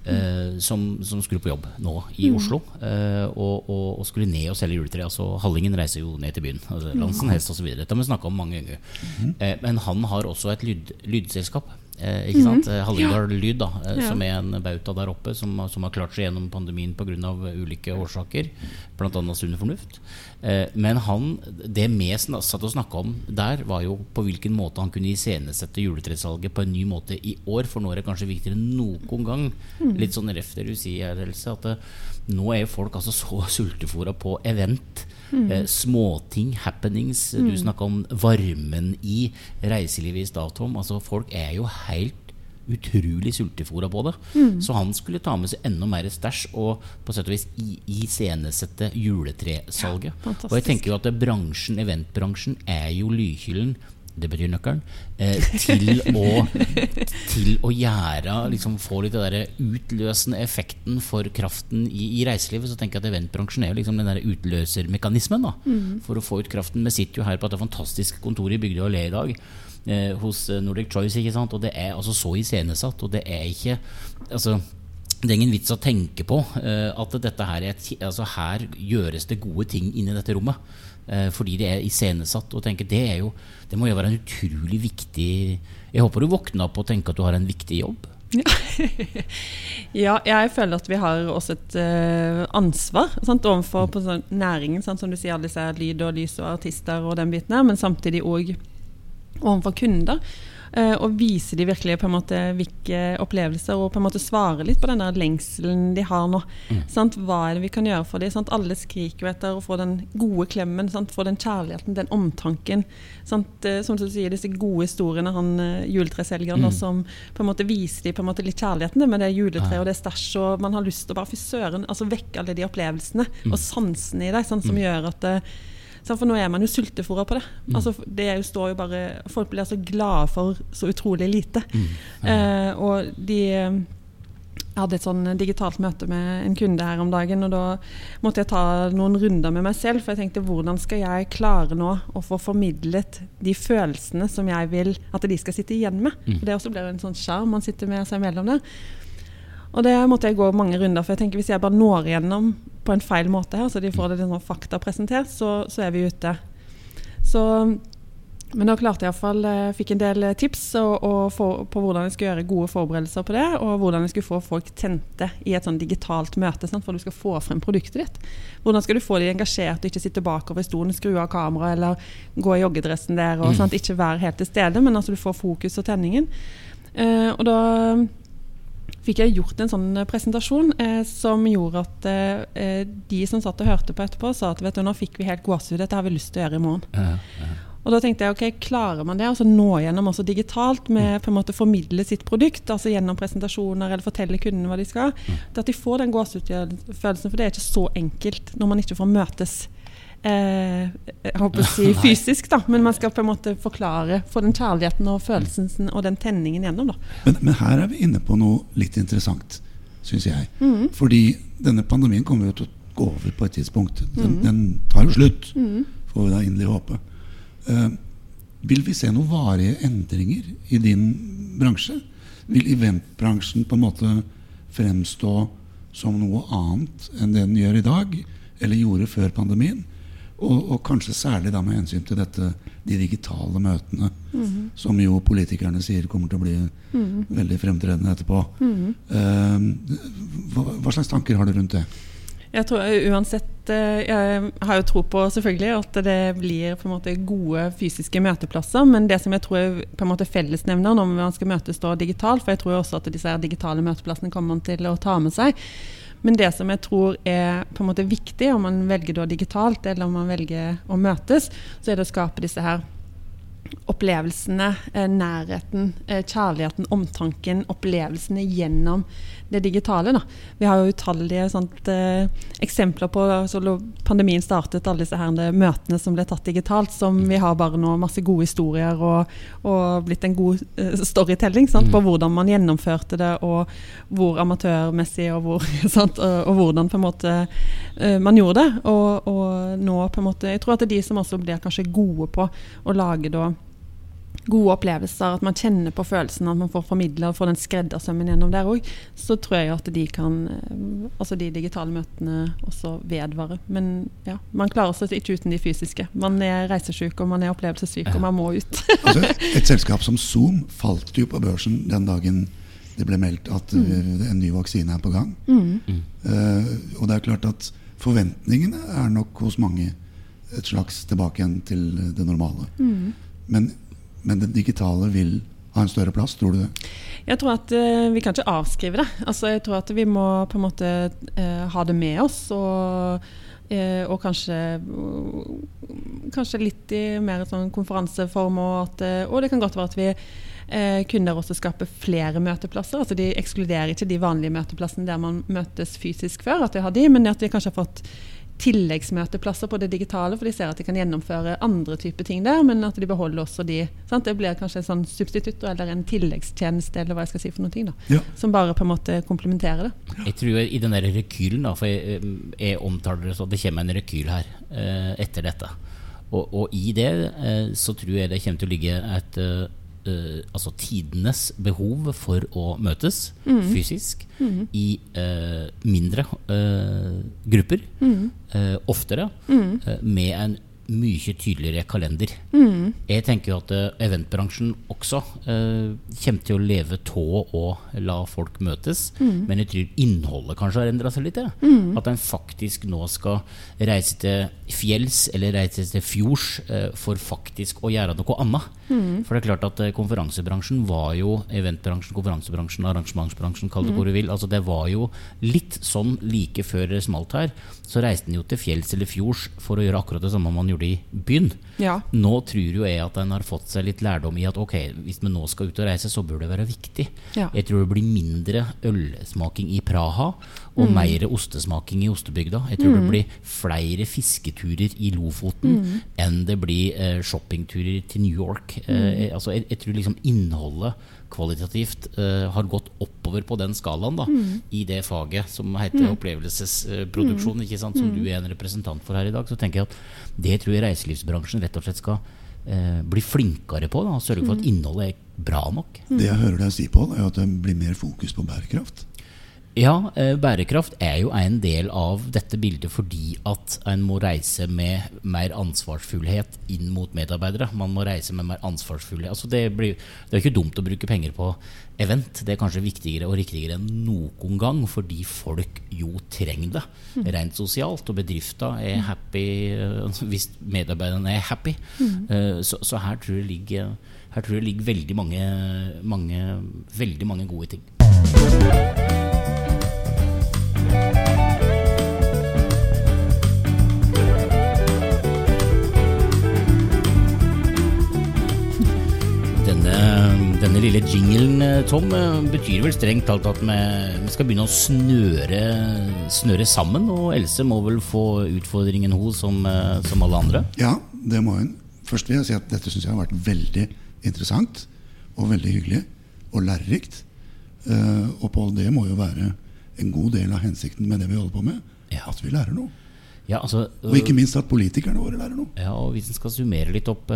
eh, som, som, skulle på jobb nå i mm. Oslo. Eh, og, og, og, skulle ned og selge juletre. Altså, Hallingen reiser jo ned til byen. Altså, Lansen, hest osv. Dette har vi snakka om mange ganger. Mm. men han har også et lyd, lydselskap. Eh, ikke sant? Mm. Hallingdal Lyd, da, eh, ja. som er en bauta der oppe, som, som har klart seg gjennom pandemien pga. ulike årsaker, bl.a. sunn fornuft. Eh, men han, det vi satt og snakka om der, var jo på hvilken måte han kunne iscenesette juletresalget på en ny måte i år, for nå er det kanskje viktigere enn noen gang. Mm. Litt sånn ref det du sier, Else, at det, nå er jo folk altså så sultefòra på event. Mm. Eh, småting, happenings. Mm. Du snakka om varmen i reiselivet i Statholm. Altså, folk er jo helt utrolig sultefòra på det. Mm. Så han skulle ta med seg enda mer stæsj og på sett og vis iscenesette juletresalget. Ja, og jeg tenker jo at bransjen, eventbransjen er jo lydhyllen det betyr nøkkelen, eh, til, å, til, å, gjøre liksom, Få litt den der utløsende effekten for kraften i, i, reiselivet. Så tenker jeg at eventbransjen er jo liksom den der utløsermekanismen da, mm. for å få ut kraften. Vi sitter jo her på dette fantastiske kontoret i Bygdøy allé i dag. Eh, hos eh, Nordic Choice, ikke sant? og det er altså så iscenesatt. Og det er ikke altså, det er ingen vits å tenke på uh, at dette her, er, altså her gjøres det gode ting inni dette rommet. Uh, fordi det er iscenesatt. Og tenker, det, jo, det må jo være en utrolig viktig Jeg håper du våkner opp og tenker at du har en viktig jobb. ja, jeg føler at vi har også et uh, ansvar sant, overfor sånn, næringen. Sant, som du sier, alle disse lyd og lys og artister og den biten her, men samtidig òg overfor kunder. Uh, og vise de virkelig på en måte hvilke opplevelser, og på en måte svare litt på den der lengselen de har nå. Mm. Hva er det vi kan gjøre for dem? Sant? Alle skriker jo etter å få den gode klemmen, sant? få den kjærligheten, den omtanken. Uh, som du sier, disse gode historiene, han uh, juletreselgeren mm. som på en måte viser dem på en måte litt kjærligheten med det juletreet og det stæsjet, og man har lyst til å bare fy søren, altså vekke alle de opplevelsene mm. og sansene i deg, som mm. gjør at for nå er man jo sultefòra på det. Mm. Altså, det står jo bare, Folk blir så glade for så utrolig lite. Mm. Eh, og de jeg hadde et sånn digitalt møte med en kunde her om dagen. og Da måtte jeg ta noen runder med meg selv. For jeg tenkte hvordan skal jeg klare nå å få formidlet de følelsene som jeg vil at de skal sitte igjen med. Mm. For Det også blir en sånn sjarm man sitter med seg mellom der. Og det måtte jeg gå mange runder for. jeg tenker Hvis jeg bare når igjennom på en feil måte her, så de får det sånn fakta presentert, så, så, er vi ute. Så, men da klarte jeg iallfall eh, Fikk en del tips og, og for, på hvordan jeg skulle gjøre gode forberedelser på det, og hvordan jeg skulle få folk tente i et sånn digitalt møte, sant, for du skal få frem produktet ditt. Hvordan skal du få de engasjert og ikke sitte bakover i stolen, skru av kameraet eller gå i joggedressen der og mm. sant, ikke være helt til stede, men altså du får fokus og tenningen. Uh, og da fikk jeg gjort en sånn eh, presentasjon eh, som gjorde at eh, de som satt og hørte på etterpå, sa at vet du, nå fikk vi helt gåsehud, dette har vi lyst til å gjøre i morgen. Ja, ja. Og da tenkte jeg ok, klarer man det? Altså nå gjennom også digitalt med mm. på en måte formidle sitt produkt, altså gjennom presentasjoner eller fortelle kundene hva de skal, mm. til at de får den gåsehudfølelsen. For det er ikke så enkelt når man ikke får møtes eh, jeg håper å si fysisk, da, men man skal på en måte forklare få den kjærligheten og følelsen og den tenningen gjennom. da. Men, men her er vi inne på noe litt interessant, syns jeg. Mm. Fordi denne pandemien kommer jo til å gå over på et tidspunkt. Den, mm. den tar jo slutt, mm. får vi da inderlig håpe. Uh, vil vi se noen varige endringer i din bransje? Vil eventbransjen på en måte fremstå som noe annet enn det den gjør i dag, eller gjorde før pandemien? Og, og kanskje særlig da med hensyn til dette, de digitale møtene, som jo politikerne sier kommer til å bli veldig fremtredende etterpå. Eh, hva, hva slags tanker har du rundt det? Jeg tror uansett eh, Jeg har jo tro på selvfølgelig at det blir på en måte gode fysiske møteplasser. Men det som jeg tror er på en måte fellesnevner når man skal møtes da digitalt, for jeg tror også at disse digitale møteplassene kommer man til å ta med seg. Men det som jeg tror er på en måte viktig, om man velger da digitalt eller om man velger å møtes, så er det å skape disse her opplevelsene, eh, nærheten, eh, kjærligheten, omtanken, opplevelsene gjennom det digitale. Da. Vi har jo utallige sånt, eh, eksempler på så pandemien startet, alle disse her møtene som ble tatt digitalt, som vi har bare nå masse gode historier og, og blitt en god storytelling sant, på mm. hvordan man gjennomførte det, og hvor amatørmessig og, hvor, sant, og, hvordan på en måte man gjorde det. Og, og nå på en måte Jeg tror at det er de som også blir kanskje gode på å lage da gode opplevelser, at man kjenner på følelsen, at man får formidla og får den skreddersømmen gjennom der òg, så tror jeg at de kan eh, Altså de digitale møtene også vedvare. Men ja, man klarer seg ikke uten de fysiske. Man er reisesyk og man er opplevelsessyk, og man må ut. altså, et selskap som Zoom falt jo på børsen den dagen det ble meldt at mm. Eh, en ny vaksine er på gang. Mm. Uh, og det er klart at forventningene er nok hos mange et slags tilbake igjen til det normale. Mm. Men men det digitale vil ha en større plass, tror du det? Jeg tror at uh, vi kan ikke avskrive det. Altså, jeg tror at vi må på en måte uh, ha det med oss. Og, uh, og kanskje, kanskje litt i mer sånn konferanseform. Og, at, og det kan godt være at vi kunder også skape flere møteplasser. altså De ekskluderer ikke de vanlige møteplassene der man møtes fysisk før, at vi har de, men at vi kanskje har fått tilleggsmøteplasser på det digitale, for de ser at de kan gjennomføre andre typer ting der, men at de beholder også de. Sant? Det blir kanskje en sånn substitutt eller en tilleggstjeneste eller hva jeg skal si for noe, da, ja. som bare på en måte komplementerer det. Jeg tror i den der rekylen, da, for jeg, jeg omtaler det så det kommer en rekyl her eh, etter dette. Og, og, i det eh, så tror jeg det kommer til å ligge et eh, uh, altså tidenes behov for å møtes mm. fysisk mm. i uh, mindre uh, grupper, mm. oftere, mm. med en mye tydeligere kalender. Mm. Jeg tenker jo at uh, eventbransjen også eh, kommer til å leve tå og la folk møtes. Mm. Men jeg tror innholdet kanskje har endra seg litt. Ja. Mm. At en faktisk nå skal reise til fjells eller reise til fjords eh, for faktisk å gjøre noe annet. Mm. For det er klart at konferansebransjen var jo eventbransjen, konferansebransjen, arrangementsbransjen, kall det hva du vil. Altså Det var jo litt sånn like før det smalt her. Så reiste en jo til fjells eller fjords for å gjøre akkurat det samme man gjorde i byen. Ja. Nå tror jo jeg at en har fått seg litt lærdom i at ok, hvis vi nå skal ut og reise, så bør det være viktig. Ja. Jeg tror det blir mindre ølsmaking i Praha og mm. mer ostesmaking i ostebygda. Jeg tror mm. det blir flere fisketurer i Lofoten mm. enn det blir eh, shoppingturer til New York. Eh, mm. altså, jeg, jeg, tror liksom innholdet kvalitativt eh, har gått oppover på den skalaen da, mm. i det faget som heter mm. opplevelsesproduksjon, sant, som mm. du er en representant for her i dag. Så tenker jeg at det tror jeg reiselivsbransjen rett og slett skal uh, bli flinkere på. Da, sørge for at innholdet er bra nok. Det jeg hører deg si, Pål, er at det blir mer fokus på bærekraft. Ja, eh, bærekraft er jo en del av dette bildet fordi at en må reise med mer ansvarsfullhet inn mot medarbeidere. Man må reise med mer ansvarsfullhet. Altså det, blir, det er ikke dumt å bruke penger på event. Det er kanskje viktigere og riktigere enn noen gang fordi folk jo trenger det mm. rent sosialt. Og bedrifter er happy eh, hvis medarbeiderne er happy. Mm. Eh, så, så, her tror jeg ligger, her tror jeg ligger veldig, mange, mange, veldig mange gode ting. Lille jinglen, eh, Tom, eh, betyr vel strengt talt at vi, skal begynne å snøre, snøre, sammen. Og Else må vel få utfordringen hun som, eh, som alle andre? Ja, det må hun. Først vil jeg si at dette syns jeg har vært veldig interessant og veldig hyggelig og lærerikt. og Pål, det må jo være en god del av hensikten med det vi holder på med. Ja. At vi lærer noe. Ja, altså, og ikke minst at politikerne våre lærer noe. Ja, og Hvis en skal summere litt opp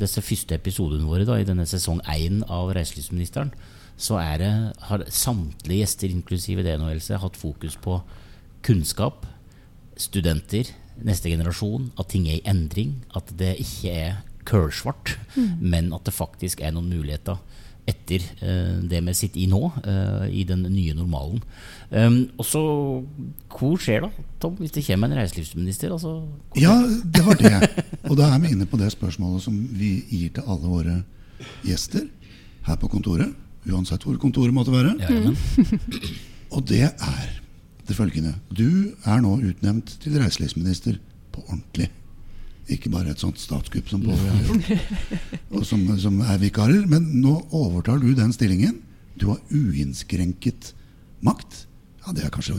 disse første episodene våre da, i denne sesong én av Reiselivsministeren, så det, har samtlige gjester, inklusive det nå, Else, hatt fokus på kunnskap, studenter, neste generasjon, at ting er i endring, at det ikke er kølsvart, men at det faktisk er noen muligheter etter eh, det vi sitter i nå, eh, i den nye normalen. Um, og så, Hvor skjer da, Tom, hvis det kommer en reiselivsminister? Altså, Ja, det var det. Og da er vi inne på det spørsmålet som vi gir til alle våre gjester her på kontoret. Uansett hvor kontoret måtte være. Ja, ja, Og det er det følgende. Du er nå utnevnt til reiselivsminister på ordentlig. Ikke bare et sånt statskupp som Påve har gjort, og som, som er vikarer. Men nå overtar du den stillingen. Du har uinnskrenket makt. Ja, det er kanskje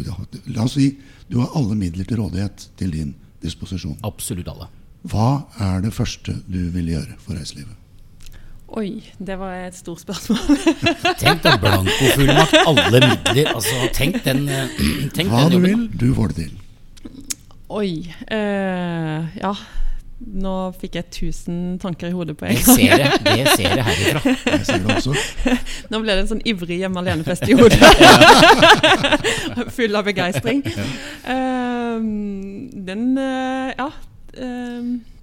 La oss si du har alle midler til rådighet til din disposisjon. absolutt alle. Hva er det første du vil gjøre for reiselivet? Oi, det var et stort spørsmål. Tenk deg blankofullmakt, alle midler. Altså, tenk den, eh, tenk Hva den du vil, du får det til. Oi. Øh, ja. Nå fikk jeg tusen tanker i hodet på en gang. Jeg ser det, det ser jeg herifra. Jeg ser det også. Nå ble det en sånn ivrig hjemme alene-fest i hodet. Full av begeistring. Ehm, den eh, Ja. ehm, ja.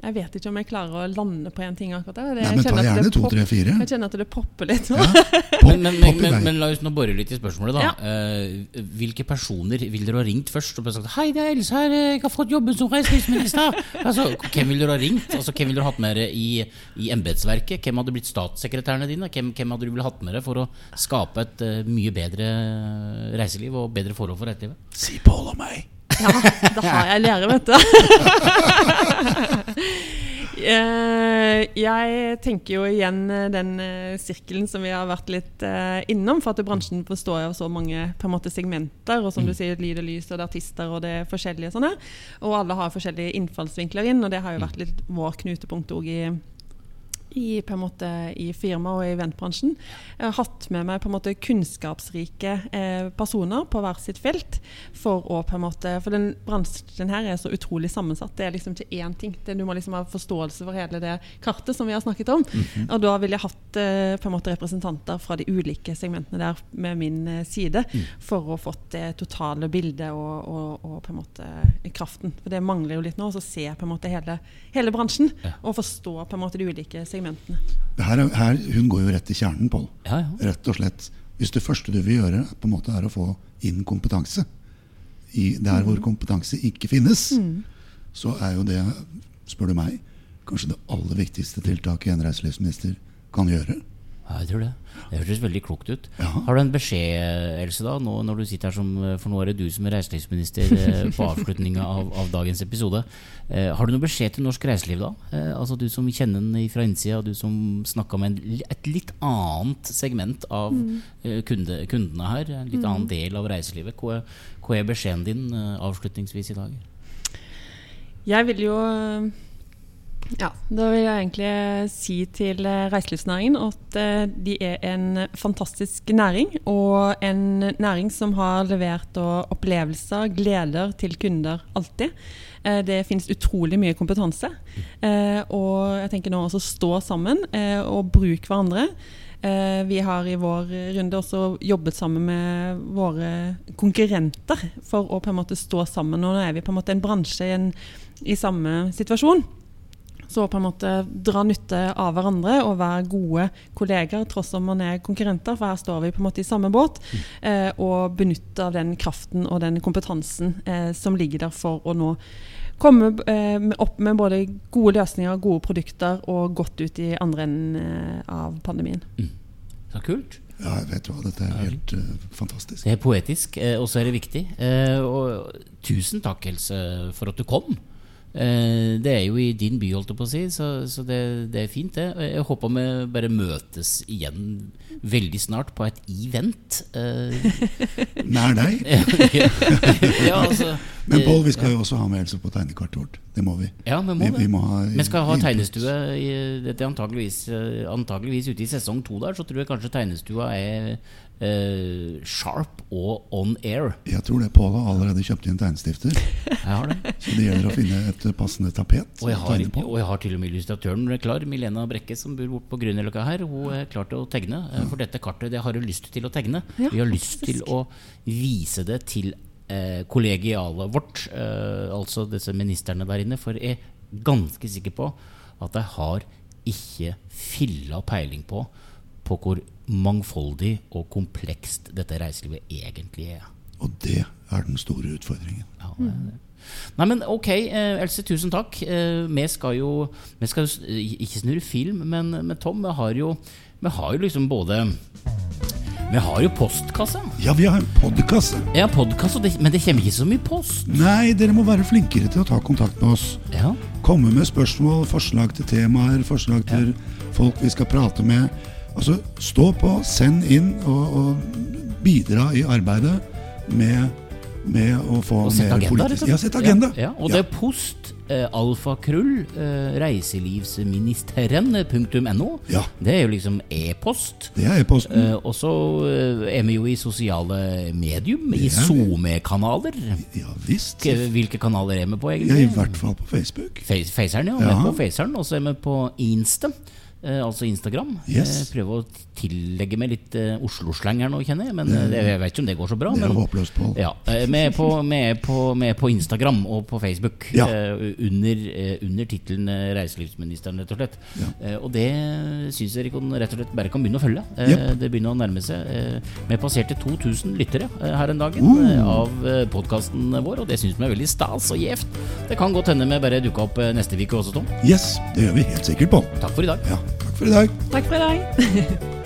Jeg vet ikke om jeg klarer å lande på én ting akkurat der. Det- Nei, men ta gjerne det to, tre, fire. Jeg kjenner at det popper litt nå. Ja. Pop, Men, men, men, men, men la oss nå bore litt i spørsmålet, da. Ja. Eh, hvilke personer vil dere ha ringt først og sagt 'Hei, det er Else her, jeg har fått jobben som reiselivsminister'? altså, hvem vil dere ha ringt? Altså, hvem vil dere ha hatt med dere i, i embetsverket? Hvem hadde blitt statssekretærene dine? Hvem, hvem hadde du ville hatt med dere for å skape et uh, mye bedre reiseliv og bedre forhold for reiselivet? Si Pål og meg. Ja, da har jeg lære, vet du. Eh, jeg tenker jo igjen eh, den eh, sirkelen som vi har vært litt innom. For at bransjen består av så mange måte, segmenter. Og som du sier, lyd og lys, og det er artister og det er forskjellige sånne. Og alle har forskjellige innfallsvinkler inn, og det har jo vært litt vår knutepunkt òg i i, på en måte, i firma og i eventbransjen. Jeg har hatt med meg på en måte kunnskapsrike eh, personer på hver sitt felt. For å på en måte, for den bransjen her er så utrolig sammensatt. Det er liksom ikke én ting. Det, du må liksom ha forståelse for hele det kartet som vi har snakket om. Og da ville jeg hatt eh, på en måte representanter fra de ulike segmentene der med min side, side. For å fått det totale bildet og, og, og på en måte kraften. For det mangler jo litt nå. å se på en måte hele, hele bransjen. Ja. Og forstå på en måte de ulike segmentene. Her, er- her, hun går jo rett til kjernen, Pål. Ja, ja. Rett og slett. Hvis det første du vil gjøre, på en måte er å få inn kompetanse i der hvor kompetanse ikke finnes, så er jo det, spør du meg, kanskje det aller viktigste tiltaket en reiselivsminister kan gjøre. Ja, jeg tror det. Det hørtes veldig klokt ut. Ja. Har du en beskjed, Else, da, nå når du sitter her som For nå er det du som er reiselivsminister eh, på avslutninga av, av dagens episode. Eh, har du noen beskjed til norsk reiseliv, da? Eh, altså Du som kjenner den fra innsida, du som snakka med en, et litt annet segment av mm. kunde, kundene her. En litt annen del av reiselivet. Hva, hva er beskjeden din eh, avslutningsvis i dag? Jeg vil jo Ja, da vil jeg egentlig si til eh, reiselivsnæringen at eh, de er en fantastisk næring. Og en næring som har levert opplevelser, gleder til kunder alltid. Eh, Det finnes utrolig mye kompetanse. Og jeg tenker nå også stå sammen og bruke hverandre. Vi har i vår runde også jobbet sammen med våre konkurrenter for å på en måte stå sammen. Og nå er vi på en måte en bransje i, en, i samme situasjon. Så på en måte dra nytte av hverandre og være gode kolleger tross om man er konkurrenter, for her står vi på en måte i samme båt. Eh, og benytte av den kraften og den kompetansen eh, som ligger der for å nå komme eh, opp med både gode løsninger, gode produkter og godt ut i andre enden eh, av pandemien. Så kult. Ja, jeg vet hva, dette er helt uh, fantastisk. Det er poetisk, eh, og så er det viktig. Eh, og tusen takk, Else, for at du kom. Eh, det er jo i din by, holdt jeg på å si, så, så det, det er fint, det. Jeg håper vi bare møtes igjen veldig snart på et event. Eh, Nær deg. ja, altså Men Pål, vi skal jo også ha med Else på tegnekartet vårt. Det må vi. Ja, vi må Vi, det. vi må ha Vi skal ha tegnestue i- Dette antageligvis, eh, antageligvis ute i sesong to der, så tror jeg kanskje tegnestua er eh, sharp og on air. Jeg tror det Pål har allerede kjøpt inn tegnestifter. Jeg har det. Så det gjelder å finne et passende tapet Og jeg, har, tegne på. og jeg har til og med illustratøren klar. Milena Brekke, som bor borte på Grünerløkka her. Hun er klar til å tegne. Ja. For dette kartet det har hun lyst til å tegne. Ja, Vi har lyst til å vise det til eh, kollegialet vårt, eh, altså disse ministerne der inne, for jeg er ganske sikker på at de har ikke filla peiling på på hvor mangfoldig og komplekst dette reiselivet egentlig er. Og det er den store utfordringen. Ja, det er det. Nei, men ok, eh, Else, tusen takk. Eh, vi skal jo vi skal jo ikke snurre film, men, men Tom, vi har jo vi har jo liksom både Vi har jo postkasse. Ja, vi har en podkasse. Ja, podkasse, men det kommer ikke så mye post. Nei, dere må være flinkere til å ta kontakt med oss. Ja, Komme med spørsmål, forslag til temaer, forslag til folk vi skal prate med. Altså, stå på, send inn og, og bidra i arbeidet med, med å få Og mer agenda, rett politisk. Ja, sette agenda. Ja, ja, og det er post eh, alfakrull eh, reiselivsministeren.no. Ja. Det er jo liksom e-post. Det er e-posten. Eh, og så eh, er vi jo i sosiale medium, i er. SoMe-kanaler. Ja visst. Hvilke kanaler er vi på, Ja, egentlig? I hvert fall på Facebook. Fe Faceren, ja. Vi er på Faceren, og så er vi på Insta. Eh, altså Instagram. Yes. Eh, prøver å tillegge meg litt eh, Oslo-slang her nå, kjenner jeg. Men det, jeg vet ikke om det går så bra. Det er håpløst, Pål. ja, eh, vi er, på, vi, er på, er på Instagram og på Facebook Ja. eh, under, eh, under tittelen eh, 'Reiselivsministeren', rett og slett. Eh, og det syns jeg kan- rett og slett bare kan begynne å følge. Eh, Jep. Det begynner å nærme seg. Eh, vi passerte 2000 lyttere eh, her en dag Uh. eh, av podkasten vår, og det syns vi er veldig stas og gjevt. Det kan godt hende vi bare dukker opp eh, neste uke også, Tom. Yes, det gjør vi helt sikkert på. Takk for i dag. Ja, takk for i dag. Takk for i dag.